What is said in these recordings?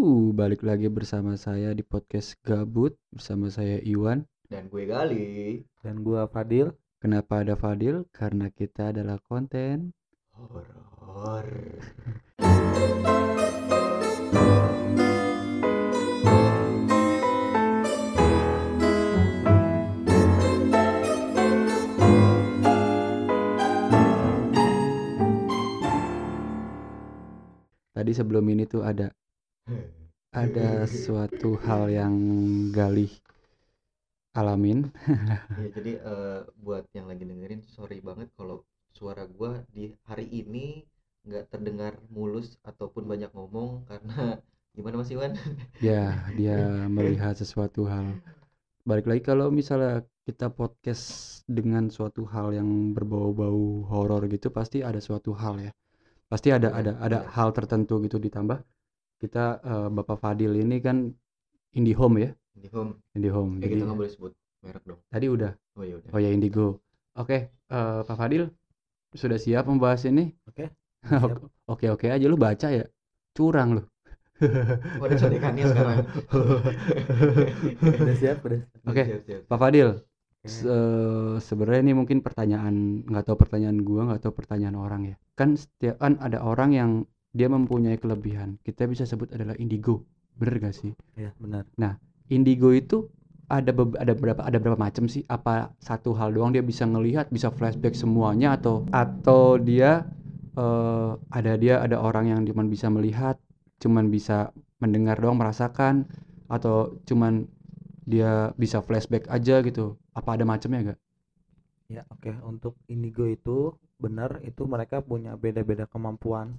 Uh, balik lagi bersama saya di podcast Gabut bersama saya Iwan. Dan gue Gali. Dan gua Fadil. Kenapa ada Fadil? Karena kita adalah konten. Horor. Tadi sebelum ini tuh ada ada suatu hal yang Galih alamin. Ya, jadi eh, buat yang lagi dengerin sorry banget kalau suara gua di hari ini nggak terdengar mulus ataupun banyak ngomong karena gimana Mas Iwan? Ya, dia melihat sesuatu hal. Balik lagi kalau misalnya kita podcast dengan suatu hal yang berbau-bau horor gitu pasti ada suatu hal ya. Pasti ada ada ada hal tertentu gitu ditambah kita eh, Bapak Fadil ini kan IndiHome ya, Di home. IndiHome. Ya Jadi kita nggak boleh sebut merek dong. tadi udah. Oh ya udah. Oh ya Indigo. Oke, eh, Pak Fadil sudah siap membahas ini? Oke. Oke oke aja lu baca ya. Curang lu. Oh, contekannya sekarang. Udah siap, udah. siap. Oke. Siap, siap. Pak Fadil, se- sebenarnya ini mungkin pertanyaan nggak tahu pertanyaan gua nggak tahu pertanyaan orang ya. Kan setiap kan ada orang yang dia mempunyai kelebihan. Kita bisa sebut adalah indigo. Bener gak sih? Iya, benar. Indigo itu ada beb- ada berapa ada berapa macam sih? Apa satu hal doang dia bisa ngelihat, bisa flashback semuanya atau atau dia eh, ada dia ada orang yang cuma bisa melihat, cuman bisa mendengar doang merasakan atau cuman dia bisa flashback aja gitu. Apa ada macamnya gak? Ya, oke. Untuk indigo itu benar itu mereka punya beda-beda kemampuan.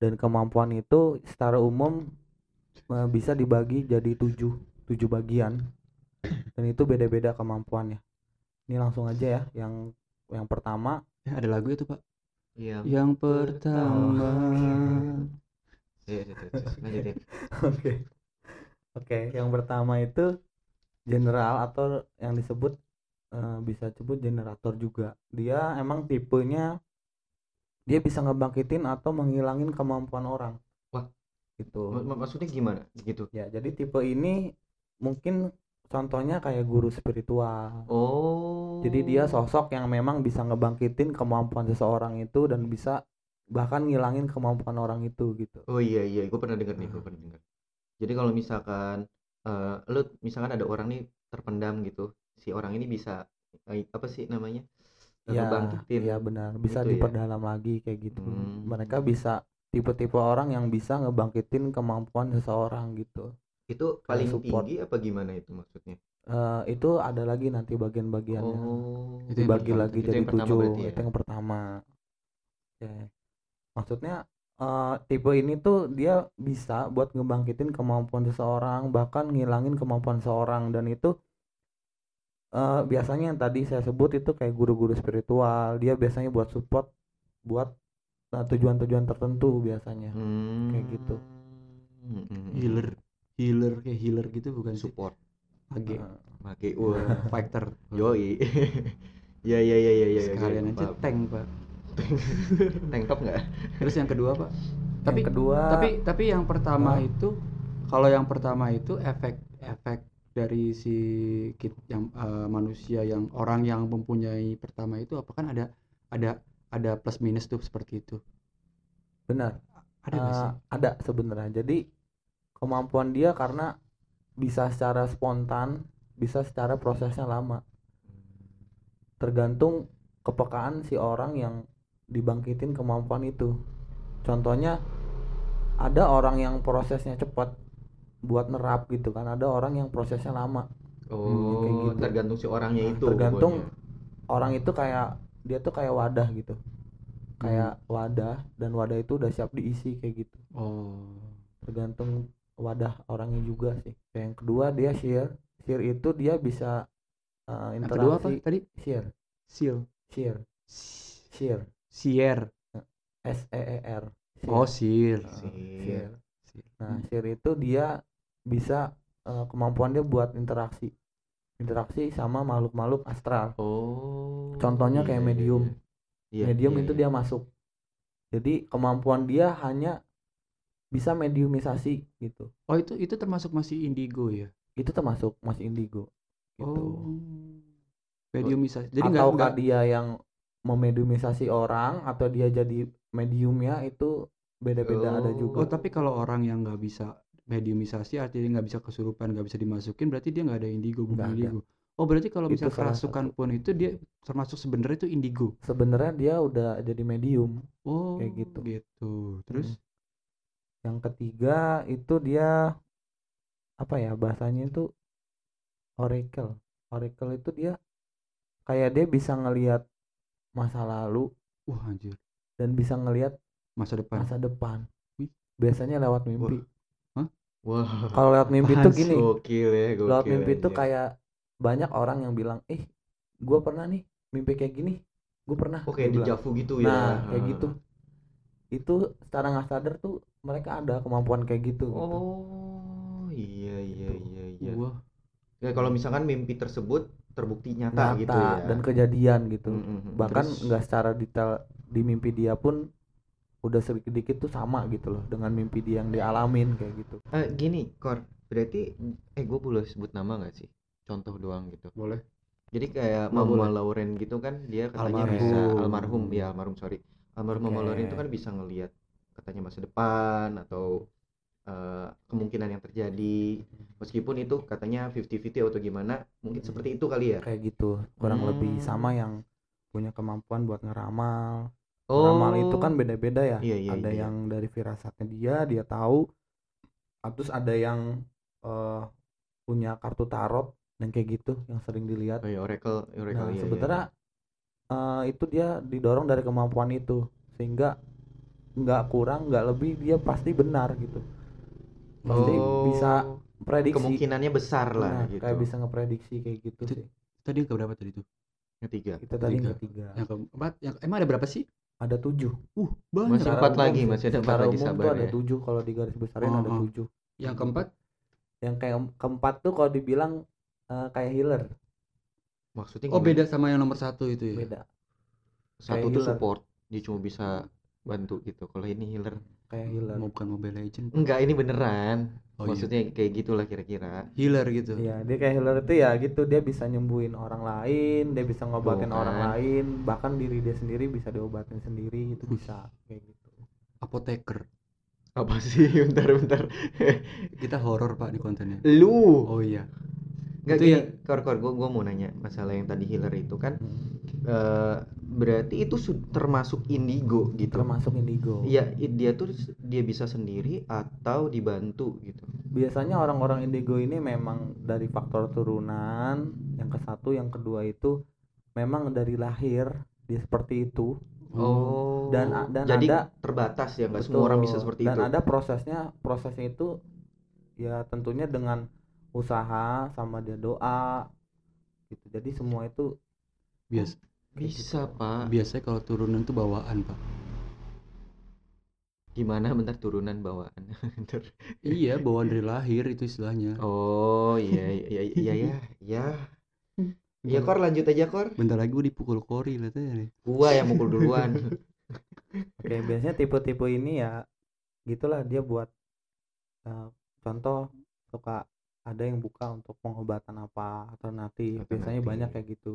Dan kemampuan itu secara umum eh, bisa dibagi jadi tujuh, tujuh bagian. Dan itu beda-beda kemampuannya. Ini langsung aja ya. Yang yang pertama, Eh, ada lagu itu Pak. Iya. Yang pertama. Iya, iya, iya. Oke. Oke, yang pertama itu general atau yang disebut eh, bisa sebut generator juga. Dia emang tipenya dia bisa ngebangkitin atau menghilangin kemampuan orang. Wah. Gitu. Mak- Maksudnya gimana? Gitu. Ya, jadi tipe ini mungkin contohnya kayak guru spiritual. Oh. Jadi dia sosok yang memang bisa ngebangkitin kemampuan seseorang itu dan bisa bahkan ngilangin kemampuan orang itu gitu. Oh iya iya, gue pernah dengar nih, gue pernah dengar. Jadi kalau misalkan eh lu misalkan ada orang nih terpendam gitu, si orang ini bisa eh, apa sih namanya? Ya ngebangkitin. ya benar bisa Gitu ya. diperdalam lagi kayak gitu Hmm. mereka bisa tipe-tipe orang yang bisa ngebangkitin kemampuan seseorang gitu Itu paling support. tinggi apa gimana itu maksudnya? Eh, itu ada lagi nanti bagian-bagiannya Oh. Dibagi pertama. lagi Itu jadi tujuh ya? itu yang pertama Oke. maksudnya eh, tipe ini tuh dia bisa buat ngebangkitin kemampuan seseorang bahkan ngilangin kemampuan seseorang dan itu eh, biasanya yang tadi saya sebut itu kayak guru-guru spiritual dia biasanya buat support buat eh, tujuan-tujuan tertentu biasanya Hmm. Kayak gitu. Hmm. Healer, healer kayak healer gitu bukan support. Mage, Pakai wah. fighter. Yoi. Ya ya ya ya ya. ya, Sekalian ya, aja paham. tank, Pak. Tank top nggak? Terus yang kedua, Pak? Tapi yang kedua tapi tapi yang pertama Ah. itu kalau yang pertama itu efek efek dari si kit- yang eh, manusia yang orang yang mempunyai pertama itu apa kan ada ada ada plus minus tuh seperti itu? Benar. Ada sih? Eh, ada sebenarnya. Jadi kemampuan dia karena bisa secara spontan bisa secara prosesnya lama. Tergantung kepekaan si orang yang dibangkitin kemampuan itu. Contohnya ada orang yang prosesnya cepat buat nerap gitu kan. Ada orang yang prosesnya lama. Oh, kayak gitu. tergantung si orangnya Nah, itu. tergantung pokoknya. orang itu kayak dia tuh kayak wadah gitu. Kayak wadah dan wadah itu udah siap diisi kayak gitu. Oh. Tergantung wadah orangnya juga sih. Kayak yang kedua dia share share itu dia bisa uh, yang kedua apa interaksi tadi? share seal. Share share share S E E R. Share. oh seal. Uh, Share. share. Share. nah share itu dia bisa uh, kemampuan dia buat interaksi interaksi sama makhluk-makhluk astral Oh. Contohnya kayak iya, iya, medium. iya. Iya, medium iya, itu iya. dia masuk jadi kemampuan dia hanya bisa mediumisasi gitu Oh itu itu termasuk masih indigo ya? itu termasuk masih indigo gitu Oh. Mediumisasi. Jadi nggak ataukah nggak dia yang memediumisasi orang atau dia jadi mediumnya itu beda-beda ada Oh. juga Oh tapi kalau orang yang nggak bisa mediumisasi artinya nggak bisa kesurupan nggak bisa dimasukin berarti dia nggak ada indigo bukan ada. indigo. Oh berarti kalau salah kerasukan satu. pun itu dia termasuk sebenarnya itu indigo. sebenarnya dia udah jadi medium Oh Kayak gitu. Gitu. Terus Mm. yang ketiga itu dia apa ya bahasanya itu oracle oracle itu dia kayak dia bisa ngelihat masa lalu wah anjir dan bisa ngelihat masa depan. masa depan Wih. biasanya lewat mimpi Wah. Kalau lewat mimpi tuh gini Gokil ya, gokil. lewat mimpi tuh kayak banyak orang yang bilang eh gua pernah nih mimpi kayak gini gue pernah dia bilang. dejavu gitu ya. nah kayak gitu itu secara nggak sadar tuh mereka ada kemampuan kayak gitu, gitu. Oh, iya iya Gitu. iya iya. Wah, Ya kalau misalkan mimpi tersebut terbukti nyata, nyata gitu ya. dan kejadian gitu Mm, mm, mm. bahkan nggak secara detail di mimpi dia pun udah sedikit dikit tuh sama gitu loh dengan mimpi dia yang dialamin kayak gitu Eh, gini, Kor. Berarti eh gue boleh sebut nama nggak sih? Contoh doang gitu. boleh. Jadi kayak Mama boleh. Lauren gitu kan dia katanya Almarhum. bisa almarhum ya almarhum sorry almarhum Mama Oke. Lauren itu kan bisa ngelihat katanya masa depan atau eh, kemungkinan yang terjadi meskipun itu katanya 50-50 atau gimana mungkin seperti itu kali ya kayak gitu kurang lebih Hmm. sama yang punya kemampuan buat ngeramal oh Ramal itu kan beda-beda ya. Iya, iya, ada iya. yang dari firasatnya dia, dia tahu. Ah, Terus ada yang eh, punya kartu tarot dan kayak gitu yang sering dilihat. oh, iya, oracle oracle Nah, iya, iya. sebenarnya eh, itu dia didorong dari kemampuan itu sehingga nggak kurang, nggak lebih, dia pasti benar gitu. Pasti Oh, bisa prediksi. kemungkinannya besar lah Nah, gitu kayak bisa ngeprediksi kayak gitu Itu- sih. Tadi yang keberapa tadi tuh? ketiga Itu tadi yang Tiga. ketiga. Yang keempat, yang emang ada berapa sih? Ada tujuh. Uh, banyak. Masih empat lagi, sih. masih ada empat lagi, sabar tuh ada ya. tujuh kalau di garis besarin Oh, ada oh. tujuh. Yang keempat, yang kayak keempat tuh kalau dibilang eh, kayak healer maksudnya oh gimana? beda sama yang nomor satu itu ya. beda satu kayak tuh healer. support dia cuma bisa bantu gitu kalau ini healer kayak healer Mau bukan Mobile Legend. enggak ini beneran Oh iya. maksudnya kayak gitulah kira-kira Healer gitu. Iya dia kayak healer itu ya gitu dia bisa nyembuhin orang lain dia bisa ngobatin orang kan. lain bahkan diri dia sendiri bisa diobatin sendiri itu bisa kayak gitu Apoteker. apa sih bentar bentar Kita horor Pak di kontennya. lu Oh iya. Enggak itu gini ya- kor kor gua gua mau nanya masalah yang tadi healer itu kan Hmm. eh, berarti itu su- termasuk indigo gitu termasuk indigo Iya, dia tuh dia bisa sendiri atau dibantu gitu. biasanya orang-orang indigo ini memang dari faktor turunan yang ke satu yang kedua itu memang dari lahir dia seperti itu Oh. Dan- dan jadi ada- terbatas ya, nggak semua orang bisa seperti dan itu. ada prosesnya prosesnya itu ya tentunya dengan usaha sama dia doa gitu jadi semua itu Bias Bisa, Pak. biasanya kalau turunan tuh bawaan, Pak. Gimana bentar turunan bawaan. Bentar. Iya, bawaan dari lahir itu istilahnya. oh, iya iya iya iya ya. Iya, Kor lanjut aja, Kor. Bentar lagi gue dipukul kori lihat aja nih. Gua yang mukul duluan. kayak biasanya tipe-tipe ini ya gitulah dia buat eh, contoh suka ada yang buka untuk pengobatan apa alternatif biasanya Alternatif. banyak kayak gitu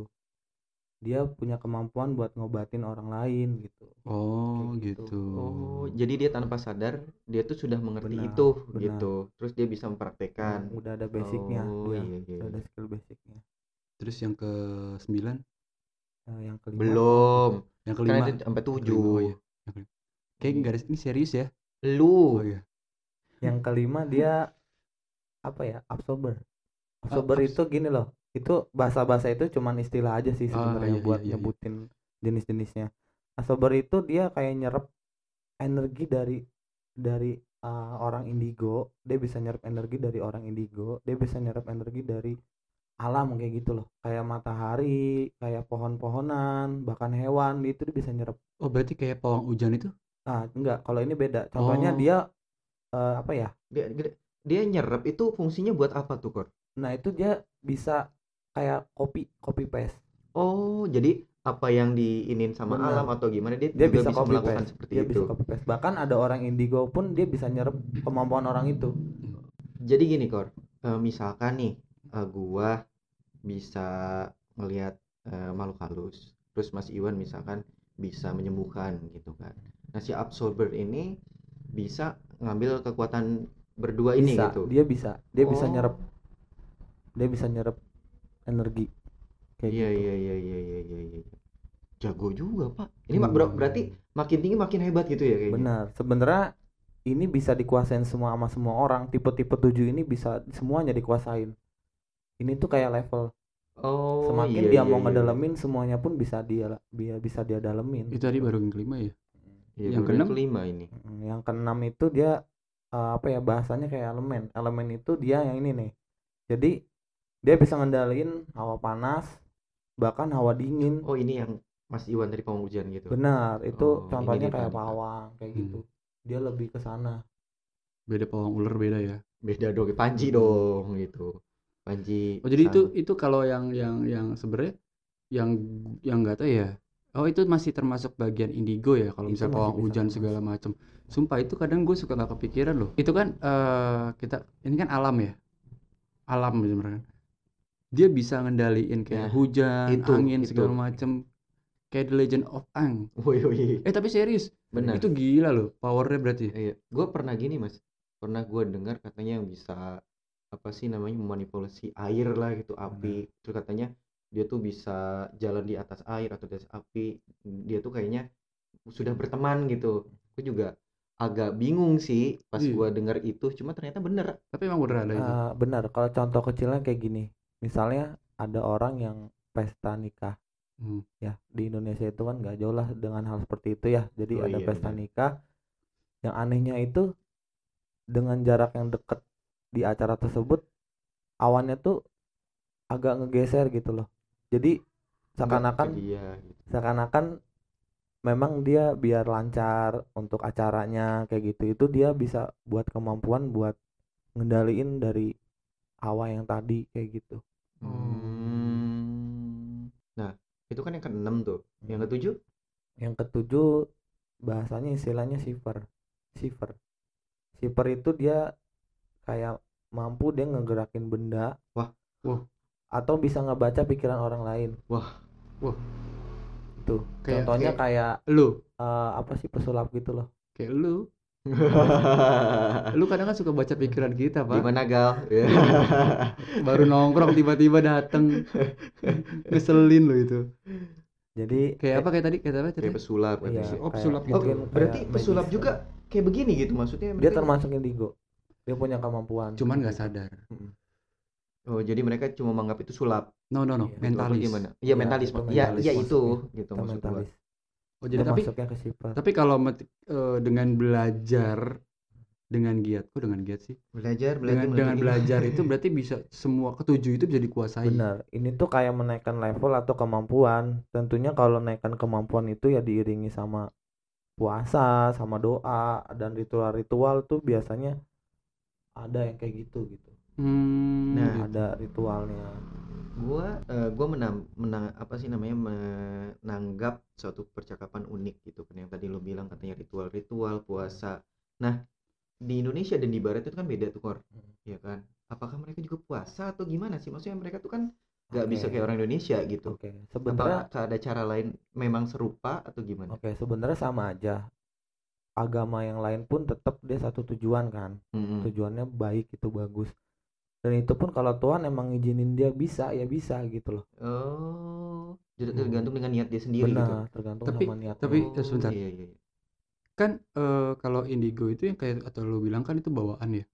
dia punya kemampuan buat ngobatin orang lain gitu Oh, gitu. gitu. Oh, jadi dia tanpa sadar dia tuh sudah mengerti Benar, itu benar. gitu. Terus dia bisa mempraktekkan. udah ada basicnya Oh, dia iya, iya, udah ada iya. skill basicnya Terus yang ke sembilan, Eh, yang kelima Belum. yang kelima. ada sampai Kelima, tujuh. oh iya. Yang kelima. Kayak nggak ada ini serius ya? Lu. Oh iya. yang kelima dia apa ya absorber. Absorber abs- itu gini loh itu bahasa-bahasa itu cuman istilah aja sih Ah, sebenarnya iya, buat iya, iya, nyebutin jenis-jenisnya. Absorber itu dia kayak nyerap energi dari dari uh, orang indigo dia bisa nyerap energi dari orang indigo dia bisa nyerap energi dari alam kayak gitu loh. Kayak matahari kayak pohon-pohonan bahkan hewan itu dia bisa nyerap. Oh, berarti kayak pawang hujan itu? nah enggak kalau ini beda. Contohnya Oh. dia uh, apa ya Dia, dia, dia nyerap itu fungsinya buat apa tuh, Kor? Nah itu dia bisa kayak copy copy paste. Oh, jadi apa yang diinin sama Benar. alam atau gimana dia, dia juga bisa, bisa, copy melakukan paste. seperti dia itu. bisa copy paste. Bahkan ada orang indigo pun dia bisa nyerap kemampuan orang itu. Jadi gini kor eh, misalkan nih eh, gua bisa ngelihat eh, makhluk halus. Terus Mas Iwan misalkan bisa menyembuhkan gitu kan. Nah si absorber ini bisa ngambil kekuatan berdua ini bisa. gitu. Dia bisa. Dia bisa Oh. nyerap dia bisa nyerap energi. Kayak iya gitu. iya iya iya iya iya iya. Jago juga pak. Ini mak ber- berarti makin tinggi makin hebat gitu ya kayaknya? Benar. Sebenarnya ini bisa dikuasain semua sama semua orang. Tipe-tipe tujuh ini bisa semuanya dikuasain. Ini tuh kayak level. Oh semakin iya, dia iya, mau iya. ngedalemin semuanya pun bisa dia dia bisa dia dalemin. Itu tadi baru yang kelima ya. Iya, yang keenam? kelima ini. Yang keenam itu dia eh, apa ya bahasanya kayak elemen. Elemen itu dia yang ini nih. Jadi dia bisa ngendalin hawa panas bahkan hawa dingin. Oh ini yang Mas Iwan dari pawang hujan gitu? Benar itu Oh, contohnya kayak pawang kayak Hmm. gitu. Dia lebih ke sana. Beda pawang ular beda ya. beda dong Panji dong gitu. Panji Oh jadi itu sama- itu kalau yang yang yang sebenarnya yang yang enggak tahu ya. Oh itu masih termasuk bagian indigo ya kalau Itu misalnya pawang hujan segala macam. Sumpah itu kadang gue suka nggak kepikiran loh. Itu kan eh kita ini kan alam ya. Alam sebenarnya. Dia bisa ngendaliin kayak Nah, hujan, itu, angin itu. segala macam. Kayak The Legend of Aang. Woi, woi. Eh tapi serius, benar itu gila loh powernya berarti. Iya, gue pernah gini mas, pernah gue dengar katanya yang bisa apa sih namanya memanipulasi air lah gitu api, terus katanya dia tuh bisa jalan di atas air atau di atas api, dia tuh kayaknya sudah berteman gitu. Gue juga agak bingung sih pas Iya. gue dengar itu, cuma ternyata bener. Tapi emang bener ada itu. Eh, benar kalau contoh kecilnya kayak gini misalnya ada orang yang pesta nikah Hmm. ya di Indonesia itu kan nggak jauh lah dengan hal seperti itu ya jadi Oh ada iya, pesta benar. nikah yang anehnya itu dengan jarak yang dekat di acara tersebut awannya tuh agak ngegeser gitu loh jadi seakan-akan gitu. seakan-akan memang dia biar lancar untuk acaranya kayak gitu itu dia bisa buat kemampuan buat ngendaliin dari hawa yang tadi kayak gitu Hmm. Nah, itu kan yang keenam tuh. Yang ketujuh? yang ketujuh bahasanya istilahnya shiver shiver shiver itu dia kayak mampu dia ngegerakin benda Wah. Wah. atau bisa ngebaca pikiran orang lain Wah. Wah. Tuh Kayak- contohnya kayak Lu, eh, apa sih pesulap gitu loh kayak lu. Lu kadang kan suka baca pikiran kita, Pak. Gimana Gal? Ya. Baru nongkrong tiba-tiba dateng. Ngeselin lo itu. jadi Kayak apa kayak tadi? Kayak apa tadi? Kayak pesulap iya. Oh, kayak pesulap gitu. Oh, mungkin berarti kayak pesulap magician. juga kayak begini gitu maksudnya dia termasuk indigo dia punya kemampuan Cuman nggak gitu. sadar. Oh, jadi mereka cuma menganggap itu sulap. No, no, no. Iya, Gitu, apa Mentalis. gimana? Iya, Iya, mentalis. Iya, iya itu gitu maksud gua. mentalis Oh, jadi tapi ke shiver tapi kalau eh, dengan belajar dengan giat, kok dengan giat sih? Belajar, belajar, Dengan dengan belajar. belajar itu berarti bisa semua ketujuh itu bisa dikuasai. Benar, ini tuh kayak menaikkan level atau kemampuan. Tentunya kalau naikkan kemampuan itu ya diiringi sama puasa, sama doa dan ritual-ritual tuh biasanya ada yang kayak gitu gitu. Hmm, Nah, gitu. Ada ritualnya. gua eh, gua menang, menang apa sih namanya menanggap suatu percakapan unik gitu kan yang tadi lo bilang katanya ritual-ritual puasa. Nah, di Indonesia dan di barat itu kan beda tuh Kor. Hmm. Ya kan? Apakah mereka juga puasa atau gimana sih? Maksudnya mereka tuh kan nggak Oke. bisa kayak orang Indonesia gitu. Oke, sebenarnya Apakah ada cara lain memang serupa atau gimana? oke, sebenarnya sama aja. Agama yang lain pun tetap dia satu tujuan kan. Mm-mm. Tujuannya baik itu bagus. Dan itu pun kalau Tuhan emang ngizinin dia bisa ya bisa gitu loh. Oh, jadi Hmm. tergantung dengan niat dia sendiri gitu. Benar, tergantung Tapi- sama niatnya. tapi- Oh, sebentar. Iya, iya. iya. kan eh, kalau indigo itu yang kayak atau lu bilang kan itu bawaan ya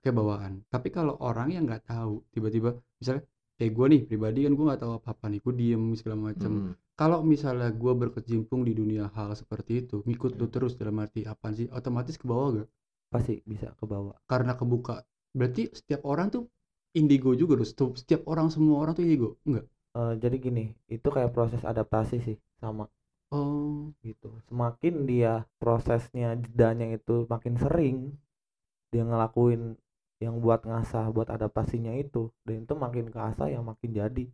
kayak bawaan tapi kalau orang yang nggak tahu tiba-tiba misalnya kayak gue nih pribadi kan gue nggak tahu apa-apa nih gue diem segala macam Mm. kalau misalnya gue berkecimpung di dunia hal seperti itu ngikut lu terus dalam arti apa sih otomatis ke bawah gak Pasti bisa ke bawah. karena kebuka berarti setiap orang tuh indigo juga loh Setiap- orang semua orang tuh indigo enggak Eh, jadi gini, itu kayak proses adaptasi sih sama oh gitu. Semakin dia prosesnya jedanya itu makin sering dia ngelakuin yang buat ngasah buat adaptasinya itu dan itu makin keasah yang makin jadi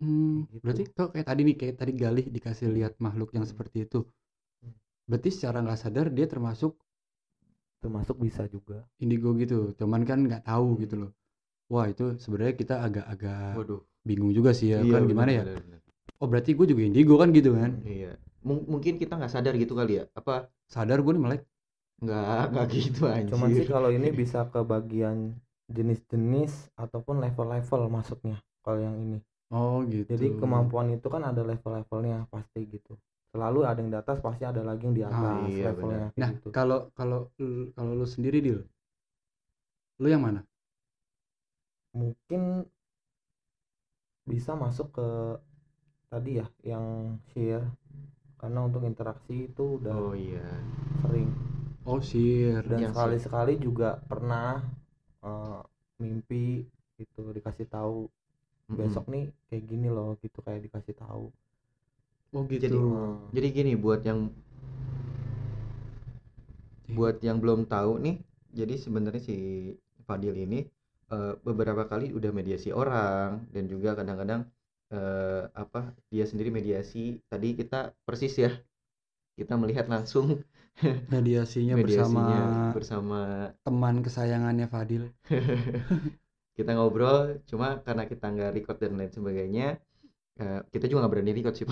Hmm, gitu. berarti kok kayak tadi nih, kayak tadi Galih dikasih lihat makhluk yang seperti itu. Hmm. Berarti secara nggak sadar dia termasuk termasuk bisa juga indigo gitu, cuman kan nggak tahu Hmm. gitu loh. Wah itu sebenarnya kita agak-agak waduh bingung juga sih ya Iya, kan gimana ya? Oh berarti gue juga indigo kan gitu kan? iya Mung- mungkin kita nggak sadar gitu kali ya apa Sadar gue nih melek. nggak nggak gitu anjir cuman sih kalau ini bisa ke bagian jenis-jenis ataupun level-level masuknya kalau yang ini Oh gitu. jadi kemampuan itu kan ada level-levelnya pasti gitu selalu ada yang di atas pasti ada lagi yang di atas Ah, iya, levelnya kayak Nah gitu kalau kalau lu sendiri deal, lu yang mana? mungkin bisa masuk ke tadi ya yang share karena untuk interaksi itu udah oh iya sering Oh sir. dan Yang sekali-sekali juga pernah eh, mimpi gitu dikasih tahu Mm-mm. besok nih kayak gini loh gitu kayak dikasih tahu Oh gitu. Jadi- Hmm. jadi gini buat yang buat yang belum tahu nih jadi sebenarnya si Fadil ini eh, beberapa kali udah mediasi orang dan juga kadang-kadang eh, apa dia sendiri mediasi tadi kita persis ya kita melihat langsung mediasinya, mediasinya bersama bersama teman kesayangannya Fadil. kita ngobrol cuma karena kita nggak record dan lain sebagainya kita juga nggak berani record sih.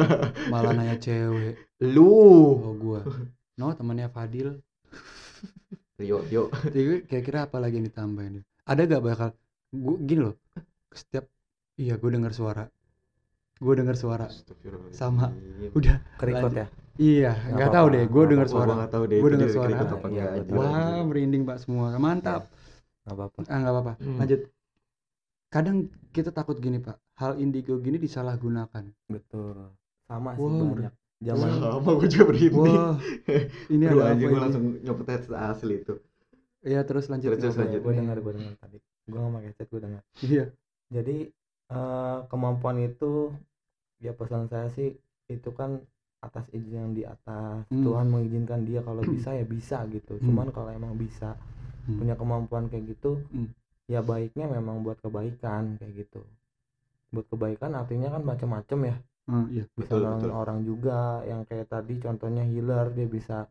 Malah nanya cewek. lu Oh gua. No temannya Fadil. yo yo Jadi kira-kira apa lagi yang ditambahin? Ada gak bakal gua gini loh. Setiap iya gue dengar suara. Gue dengar suara. Sama. Udah kerikot ya Iya, Nggak tahu deh. Gue dengar suara. gua nggak tahu deh Gua itu dengar suara. Iya, Wah, merinding pak semua. Mantap. nggak apa-apa Ah, nggak apa-apa. Hmm. Lanjut. Kadang kita takut gini pak. Hal indigo gini disalahgunakan. betul sama sih Wow, banyak zaman sama gue juga berhenti Wah, ini Aduh, ada apa gue langsung nyopet headset asli itu Iya terus lanjut. Terus, lanjut. gue dengar gue dengar tadi gue nggak pakai headset gue dengar Iya. jadi eh, kemampuan itu ya pesan saya sih itu kan atas izin yang di atas Hmm. Tuhan mengizinkan dia kalau bisa ya bisa gitu Hmm. cuman kalau emang bisa Hmm. punya kemampuan kayak gitu Hmm. ya baiknya memang buat kebaikan kayak gitu buat kebaikan artinya kan macam-macam ya. Ah, iya. bisa Betul, nolongin betul. orang juga yang kayak tadi contohnya healer dia bisa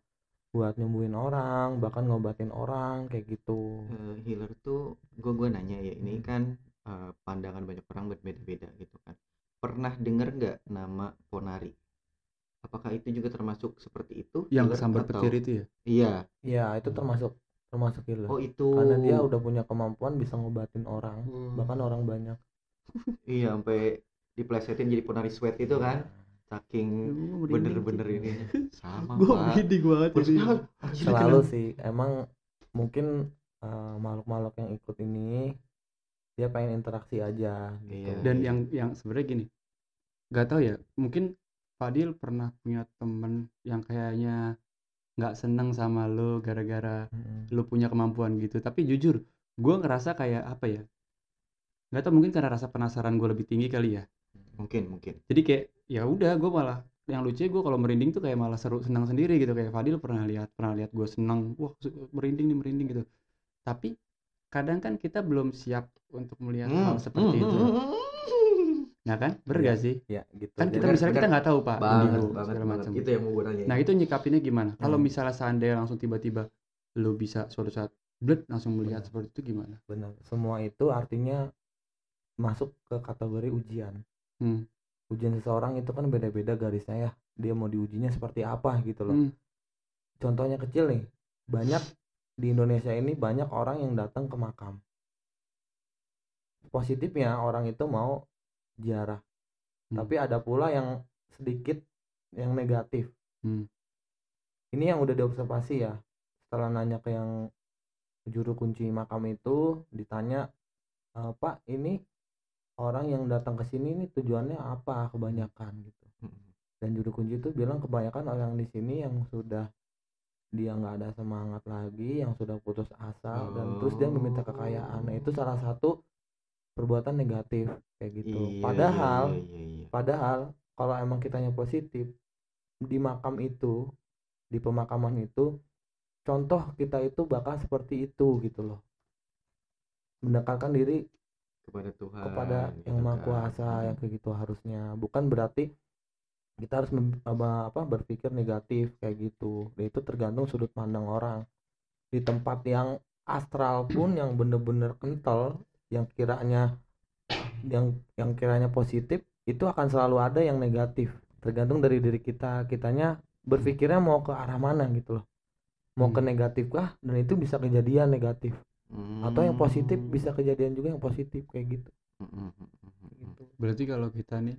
buat nyembuhin orang bahkan ngobatin orang kayak gitu. Eh, healer tuh gue gue nanya ya ini kan eh, pandangan banyak orang berbeda-beda gitu kan. Pernah dengar nggak nama Ponari? Apakah itu juga termasuk seperti itu Yang kesambar atau- petir itu ya. iya. Ya itu termasuk termasuk healer. Oh itu. Karena dia udah punya kemampuan bisa ngobatin orang Hmm. bahkan orang banyak iya sampai diplesetin jadi Ponari sweat itu kan saking bener-bener ini sama Gue pak merinding banget. Maksudnya, selalu kenapa? sih emang mungkin eh, makhluk-makhluk yang ikut ini dia pengen interaksi aja gitu. Iya. Dan yang yang sebenarnya gini, nggak tahu ya. Mungkin Fadil pernah punya temen yang kayaknya nggak seneng sama lo gara-gara Mm-mm. lu punya kemampuan gitu tapi jujur gue ngerasa kayak apa ya nggak tau mungkin karena rasa penasaran gue lebih tinggi kali ya. Mungkin mungkin. Jadi kayak ya udah gue malah yang lucu gue kalau merinding tuh kayak malah seru senang sendiri gitu. Kayak Fadil pernah lihat pernah lihat gue senang wah merinding nih merinding gitu. Tapi kadang kan kita belum siap untuk melihat Hmm, hal seperti hmm, itu. nah kan? Bener Iya. gak sih? ya gitu. Kan kita Jadi- misalnya kita nggak tahu pak banget indigo banget segala macam itu yang mau gue nanya nah itu nyikapinnya gimana? Kalau Hmm. misalnya seandainya langsung tiba-tiba lu bisa suatu saat blood langsung melihat Benar. seperti itu gimana? Benar semua itu artinya masuk ke kategori ujian Hmm. ujian seseorang itu kan beda-beda garisnya ya dia mau diujinya seperti apa gitu loh Hmm. contohnya kecil nih banyak di Indonesia ini banyak orang yang datang ke makam positifnya orang itu mau ziarah Hmm. tapi ada pula yang sedikit yang negatif Hmm. ini yang udah diobservasi ya setelah nanya ke yang juru kunci makam itu ditanya "E, pak ini orang yang datang ke sini ini tujuannya apa kebanyakan gitu. Dan juru kunci itu bilang kebanyakan orang di sini yang sudah dia nggak ada semangat lagi yang sudah putus asa dan terus dia meminta kekayaan. Nah itu salah satu perbuatan negatif kayak gitu. Iya, padahal iya, iya, iya. padahal kalau emang kitanya positif di makam itu di pemakaman itu contoh kita itu bakal seperti itu gitu loh. Mendekatkan diri kepada Tuhan kepada gitu yang maha kan. kuasa Mm. yang kayak gitu harusnya. Bukan berarti kita harus apa, apa berpikir negatif kayak gitu. Dan itu tergantung sudut pandang orang. Di tempat yang astral pun yang bener-bener kental yang kiranya yang yang kiranya positif itu akan selalu ada yang negatif. Tergantung dari diri kita. Kitanya berpikirnya mau ke arah mana gitu loh. Mau ke Hmm. negatif kah? Dan itu bisa kejadian negatif atau yang positif Hmm. bisa kejadian juga yang positif kayak gitu Mm, mm, mm, mm, mm. gitu Berarti kalau kita nih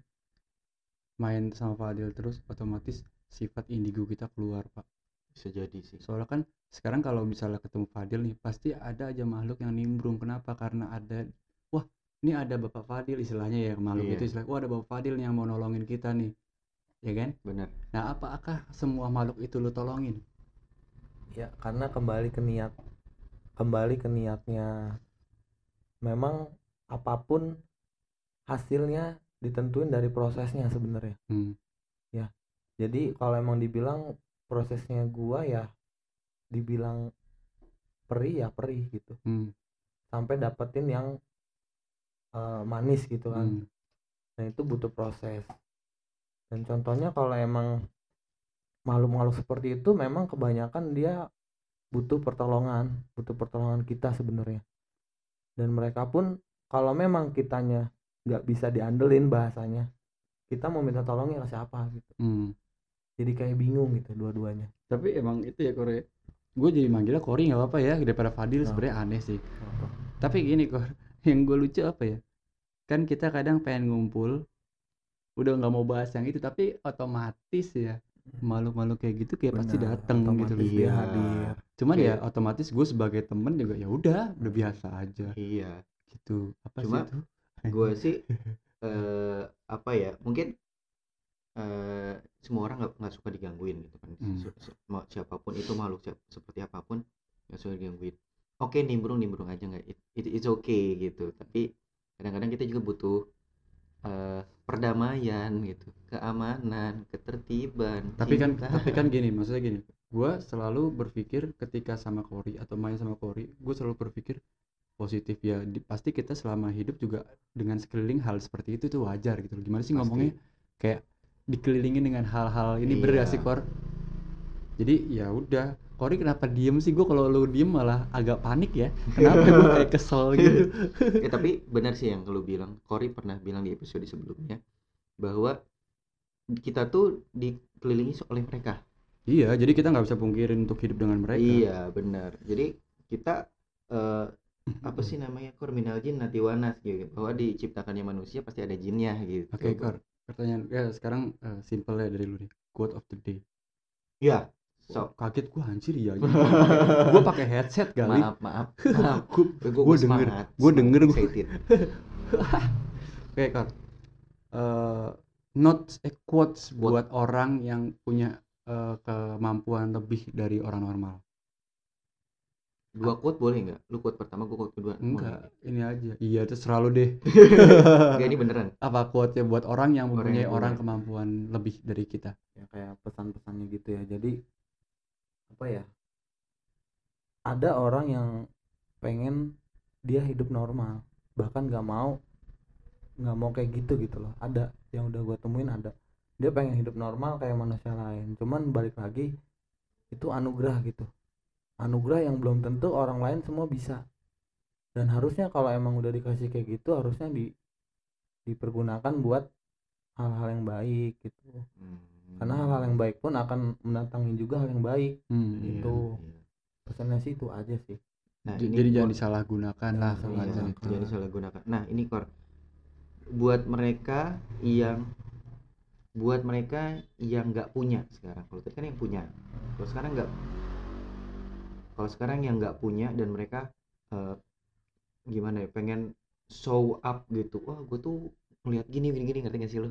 main sama Fadil terus otomatis sifat indigo kita keluar, Pak. bisa jadi sih Soalnya kan sekarang kalau misalnya ketemu Fadil nih pasti ada aja makhluk yang nimbrung. Kenapa? Karena ada wah, ini ada Bapak Fadil istilahnya ya makhluk Iya. itu istilah. Wah, ada Bapak Fadil nih yang mau nolongin kita nih. Ya kan? benar Nah, apakah semua makhluk itu lu tolongin? ya karena kembali ke niat kembali ke niatnya memang apa pun hasilnya ditentuin dari prosesnya sebenarnya Hmm. jadi kalau emang dibilang prosesnya gua ya dibilang perih ya perih gitu Hmm. sampai dapetin yang eh, manis gitu kan Hmm. Nah itu butuh proses. Dan contohnya kalau emang makhluk-makhluk seperti itu memang kebanyakan dia butuh pertolongan, butuh pertolongan kita sebenarnya. Dan mereka pun kalau memang kitanya nggak bisa diandelin bahasanya, kita mau minta tolongnya ke siapa gitu. Hmm. Jadi kayak bingung gitu dua-duanya. Tapi emang itu ya Kore. Gue jadi manggilnya Kori nggak apa-apa ya daripada Fadil Nah. sebenarnya aneh sih. Tapi gini Kor, yang gue lucu apa ya? Kan kita kadang pengen ngumpul, udah nggak mau bahas yang itu, tapi otomatis ya makhluk-makhluk kayak gitu kayak pasti Benar, dateng gitu loh. Iya. hadir. Cuman ya otomatis gue sebagai temen juga ya udah udah biasa aja iya gitu. Apa Cuma- sih itu? gue sih eh apa ya mungkin eh semua orang nggak nggak suka digangguin gitu kan Hmm. Siapa pun itu makhluk siap- seperti apa pun nggak suka digangguin oke nimbrung nimbrung aja nggak it, it, it's okay gitu tapi kadang-kadang kita juga butuh eh perdamaian gitu keamanan ketertiban Tapi kan cinta. tapi kan gini, maksudnya gini. Gue selalu berpikir ketika sama Kori atau main sama Kori, gue selalu berpikir positif ya. Di- pasti kita selama hidup juga dengan sekeliling hal seperti itu tuh wajar gitu. loh. Gimana sih Pasti. ngomongnya? Kayak dikelilingin dengan hal-hal ini Iya. Kor? Jadi ya udah. Kori kenapa diem sih? Gue kalau lu diem malah agak panik ya. Kenapa gue kayak kesel gitu? ya tapi benar sih yang lu bilang Cory pernah bilang di episode sebelumnya bahwa kita tuh dikelilingi oleh mereka iya, jadi kita nggak bisa pungkirin untuk hidup dengan mereka. iya benar jadi kita eh, apa sih namanya korminal jin natiwanas gitu bahwa diciptakannya manusia pasti ada jinnya gitu Oke, Kor. Pertanyaan ya sekarang eh, simple ya dari lu nih. Quote of the day. ya So, kaget gua anjir ya. gua pakai headset kali. maaf maaf maaf Gua, gue gua denger, gua denger, gua- excited Oke, Kor. Eh, notes eh, quotes Quote. buat orang yang punya eh, kemampuan lebih dari orang normal. dua quote boleh nggak lu quote pertama gue quote kedua Enggak, ini aja. Iya, terserah lu deh. Enggak ini beneran Apa quote-nya buat orang yang Orang mempunyai yang orang punya. kemampuan lebih dari kita? ya kayak pesan-pesannya gitu ya jadi apa ya? Ada orang yang pengen dia hidup normal bahkan nggak mau nggak mau kayak gitu gitu loh. Ada yang udah gue temuin ada. Dia pengen hidup normal kayak manusia lain cuman balik lagi itu anugerah gitu. Anugerah yang belum tentu orang lain semua bisa. Dan harusnya kalau emang udah dikasih kayak gitu harusnya di dipergunakan buat hal-hal yang baik gitu karena hal-hal yang baik pun akan mendatangi juga hal yang baik Hmm. Iya, Itu. iya. pesannya sih itu aja sih nah J- ini Jadi jangan disalahgunakan lah Jangan kata-kata Iya, itu. jadi salah gunakan. Nah, ini Kor. Buat mereka yang buat mereka yang nggak punya sekarang. Kalau tadi kan yang punya. Kalau sekarang nggak kalau sekarang yang nggak punya dan mereka eh, gimana ya pengen show up gitu wah gue tuh ngeliat gini gini gini ngerti gak sih lo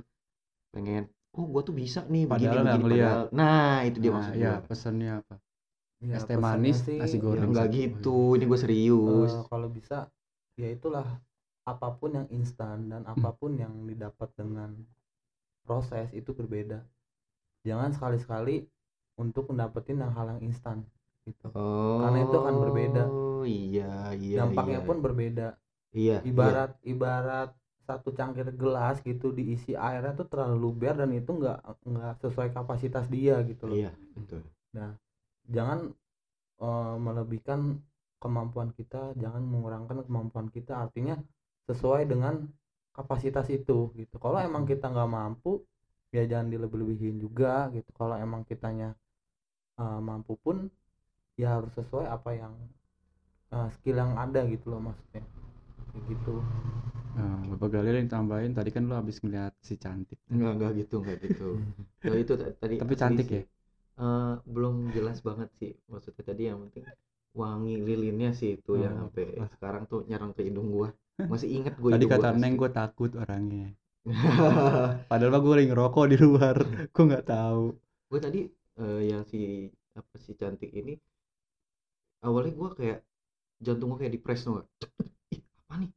pengen oh gue tuh bisa nih begini Padahal nggak begini ngeliat. padahal nah itu dia Nah, maksud ya pesannya apa? ya, Es teh manis, sih, nasi ya goreng. nggak satu. gitu ini gue serius eh, kalau bisa ya itulah apa pun yang instan dan apa pun yang didapat dengan proses itu berbeda jangan sekali-sekali untuk mendapatkan yang hal yang instan gitu oh Karena itu akan berbeda. iya iya dampaknya iya. pun berbeda iya ibarat ibarat satu cangkir gelas gitu diisi airnya tuh terlalu luber dan itu nggak nggak sesuai kapasitas dia gitu loh. Iya betul. Jangan eh, melebihkan kemampuan kita jangan mengurangkan kemampuan kita artinya sesuai dengan kapasitas itu gitu. Kalau emang kita nggak mampu ya jangan dilebih-lebihin juga gitu. Kalau emang kitanya eh, mampu pun ya harus sesuai apa yang eh, skill yang ada gitu loh maksudnya. Kayak gitu Nah, Bapak Galil yang tambahin tadi kan lu habis ngeliat si cantik. enggak enggak gitu enggak gitu Nah, itu ta- tadi Tapi cantik ya? Eh, belum jelas banget sih maksudnya tadi yang penting wangi lilinnya sih itu yang Oh, sampai wah. sekarang tuh nyerang ke hidung gua masih inget gue Tadi kata Neng gue takut orangnya. Padahal mah gue lagi ngerokok di luar. gue nggak tahu. gue tadi eh, yang si apa si cantik ini awalnya gue kayak jantung gue kayak dipres nggak? ih apa nih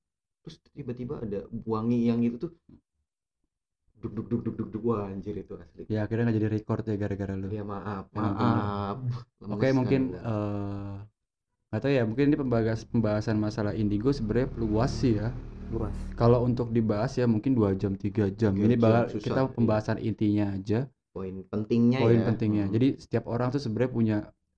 terus tiba-tiba ada wangi yang itu tuh duk duk duk duk duk duk wah anjir itu asli Ya akhirnya nggak jadi record ya gara-gara lu. ya maaf maaf Oke Lemes mungkin eh nggak tahu ya mungkin ini pembahas pembahasan masalah indigo sebenarnya luas sih ya. luas Kalau untuk dibahas ya mungkin dua jam tiga jam. Ini jam, bakal susah, kita iya. pembahasan intinya aja, poin pentingnya poin ya pentingnya. Hmm. Jadi setiap orang tuh sebenarnya punya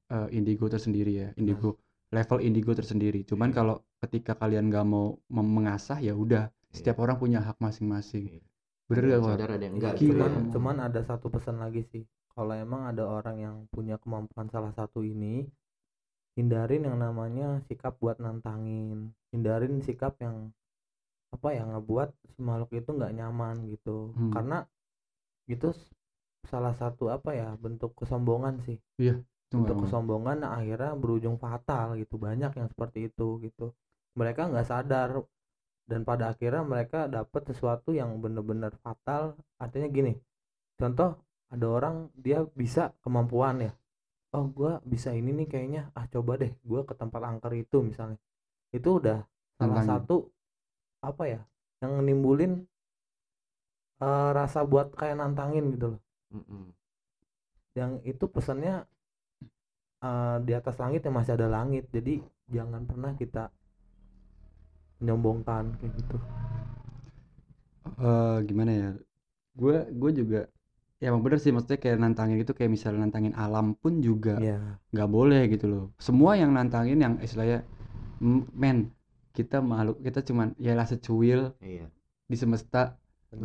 eh, indigo tersendiri ya, indigo level indigo tersendiri. Cuman Iya. kalau ketika kalian nggak mau mem- mengasah ya udah, setiap orang punya hak masing-masing. Iya. Bener gak yang sadar ada yang enggak cuman emang. cuman ada satu pesan lagi sih kalau emang ada orang yang punya kemampuan salah satu ini hindarin yang namanya sikap buat nantangin hindarin sikap yang apa ya ngebuat si makhluk itu nggak nyaman gitu Hmm. karena itu salah satu apa ya bentuk kesombongan sih Itu bentuk emang. kesombongan nah, akhirnya berujung fatal gitu banyak yang seperti itu gitu. Mereka nggak sadar dan pada akhirnya mereka dapat sesuatu yang benar-benar fatal. Artinya gini contoh ada orang dia bisa kemampuan ya. Oh gua bisa ini nih kayaknya ah coba deh gua ke tempat angker itu misalnya. Itu udah salah satu apa ya yang nimbulin eh, rasa buat kayak nantangin gitu loh. Mm-mm. yang itu pesannya eh, di atas langit yang masih ada langit. Jadi jangan pernah kita menyombongkan kayak gitu. Eh gimana ya? Gue gue juga ya emang bener sih maksudnya kayak nantangin gitu kayak misalnya nantangin alam pun juga ya nggak boleh gitu loh. Semua yang nantangin yang istilahnya "M- men kita makhluk kita cuman ya lah secuil iya. di semesta.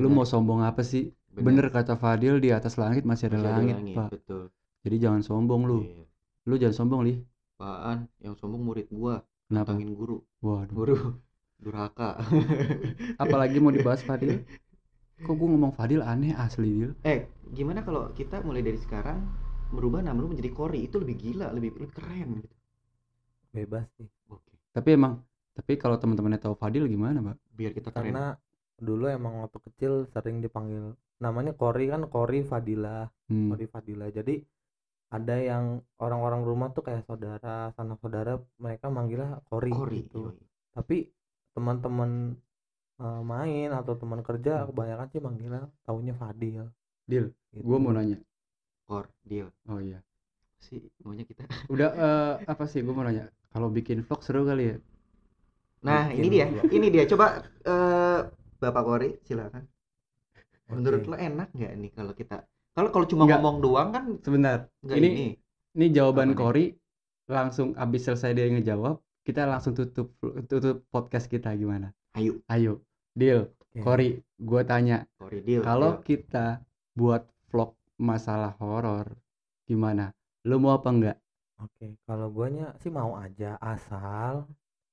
Lu Benar. mau sombong apa sih? Bener kata Fadil di atas langit masih ada Masih ada langit, langit, pak. betul. Jadi jangan sombong lu. Iya. Lu jangan sombong li apaan? Yang sombong murid gua kenapa? nantangin guru. Waduh. Guru durhaka. Apalagi mau dibahas Fadil? Kok gue ngomong Fadil aneh asli Dil? Eh gimana kalau kita mulai dari sekarang merubah nama lu menjadi Kori? Itu lebih gila lebih lebih keren gitu. Bebas sih oke. Tapi emang tapi kalau teman-temannya tahu Fadil gimana pak biar kita keren. Karena dulu emang waktu kecil sering dipanggil namanya Kori kan Kori Fadila Hmm. Kori Fadila. Jadi ada yang orang-orang rumah tuh kayak saudara sanak saudara mereka manggilnya Kori, Kori gitu yoi. tapi teman-teman eh, main atau teman kerja Hmm. kebanyakan sih manggilnya taunya Fadil Dil gitu. gue mau nanya Kor deal oh iya sih maunya kita udah eh, apa sih gue mau nanya kalau bikin vlog seru kali ya nah Bikin ini dia juga. ini dia coba eh, Bapak Kori silakan menurut Oke. lo enak nggak nih kalau kita kalau kalau cuma Nggak. ngomong doang kan sebentar ini ini ini jawaban Apa nih? Kori langsung abis selesai dia ngejawab kita langsung tutup tutup podcast kita gimana ayo ayo deal Oke. Kori gue tanya Kori deal kalau kita buat vlog masalah horor gimana lu mau apa enggak Oke, kalau guanya sih mau aja asal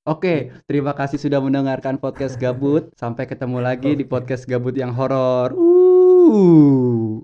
Oke, terima kasih sudah mendengarkan podcast gabut. Sampai ketemu lagi di podcast gabut yang horor. Uh.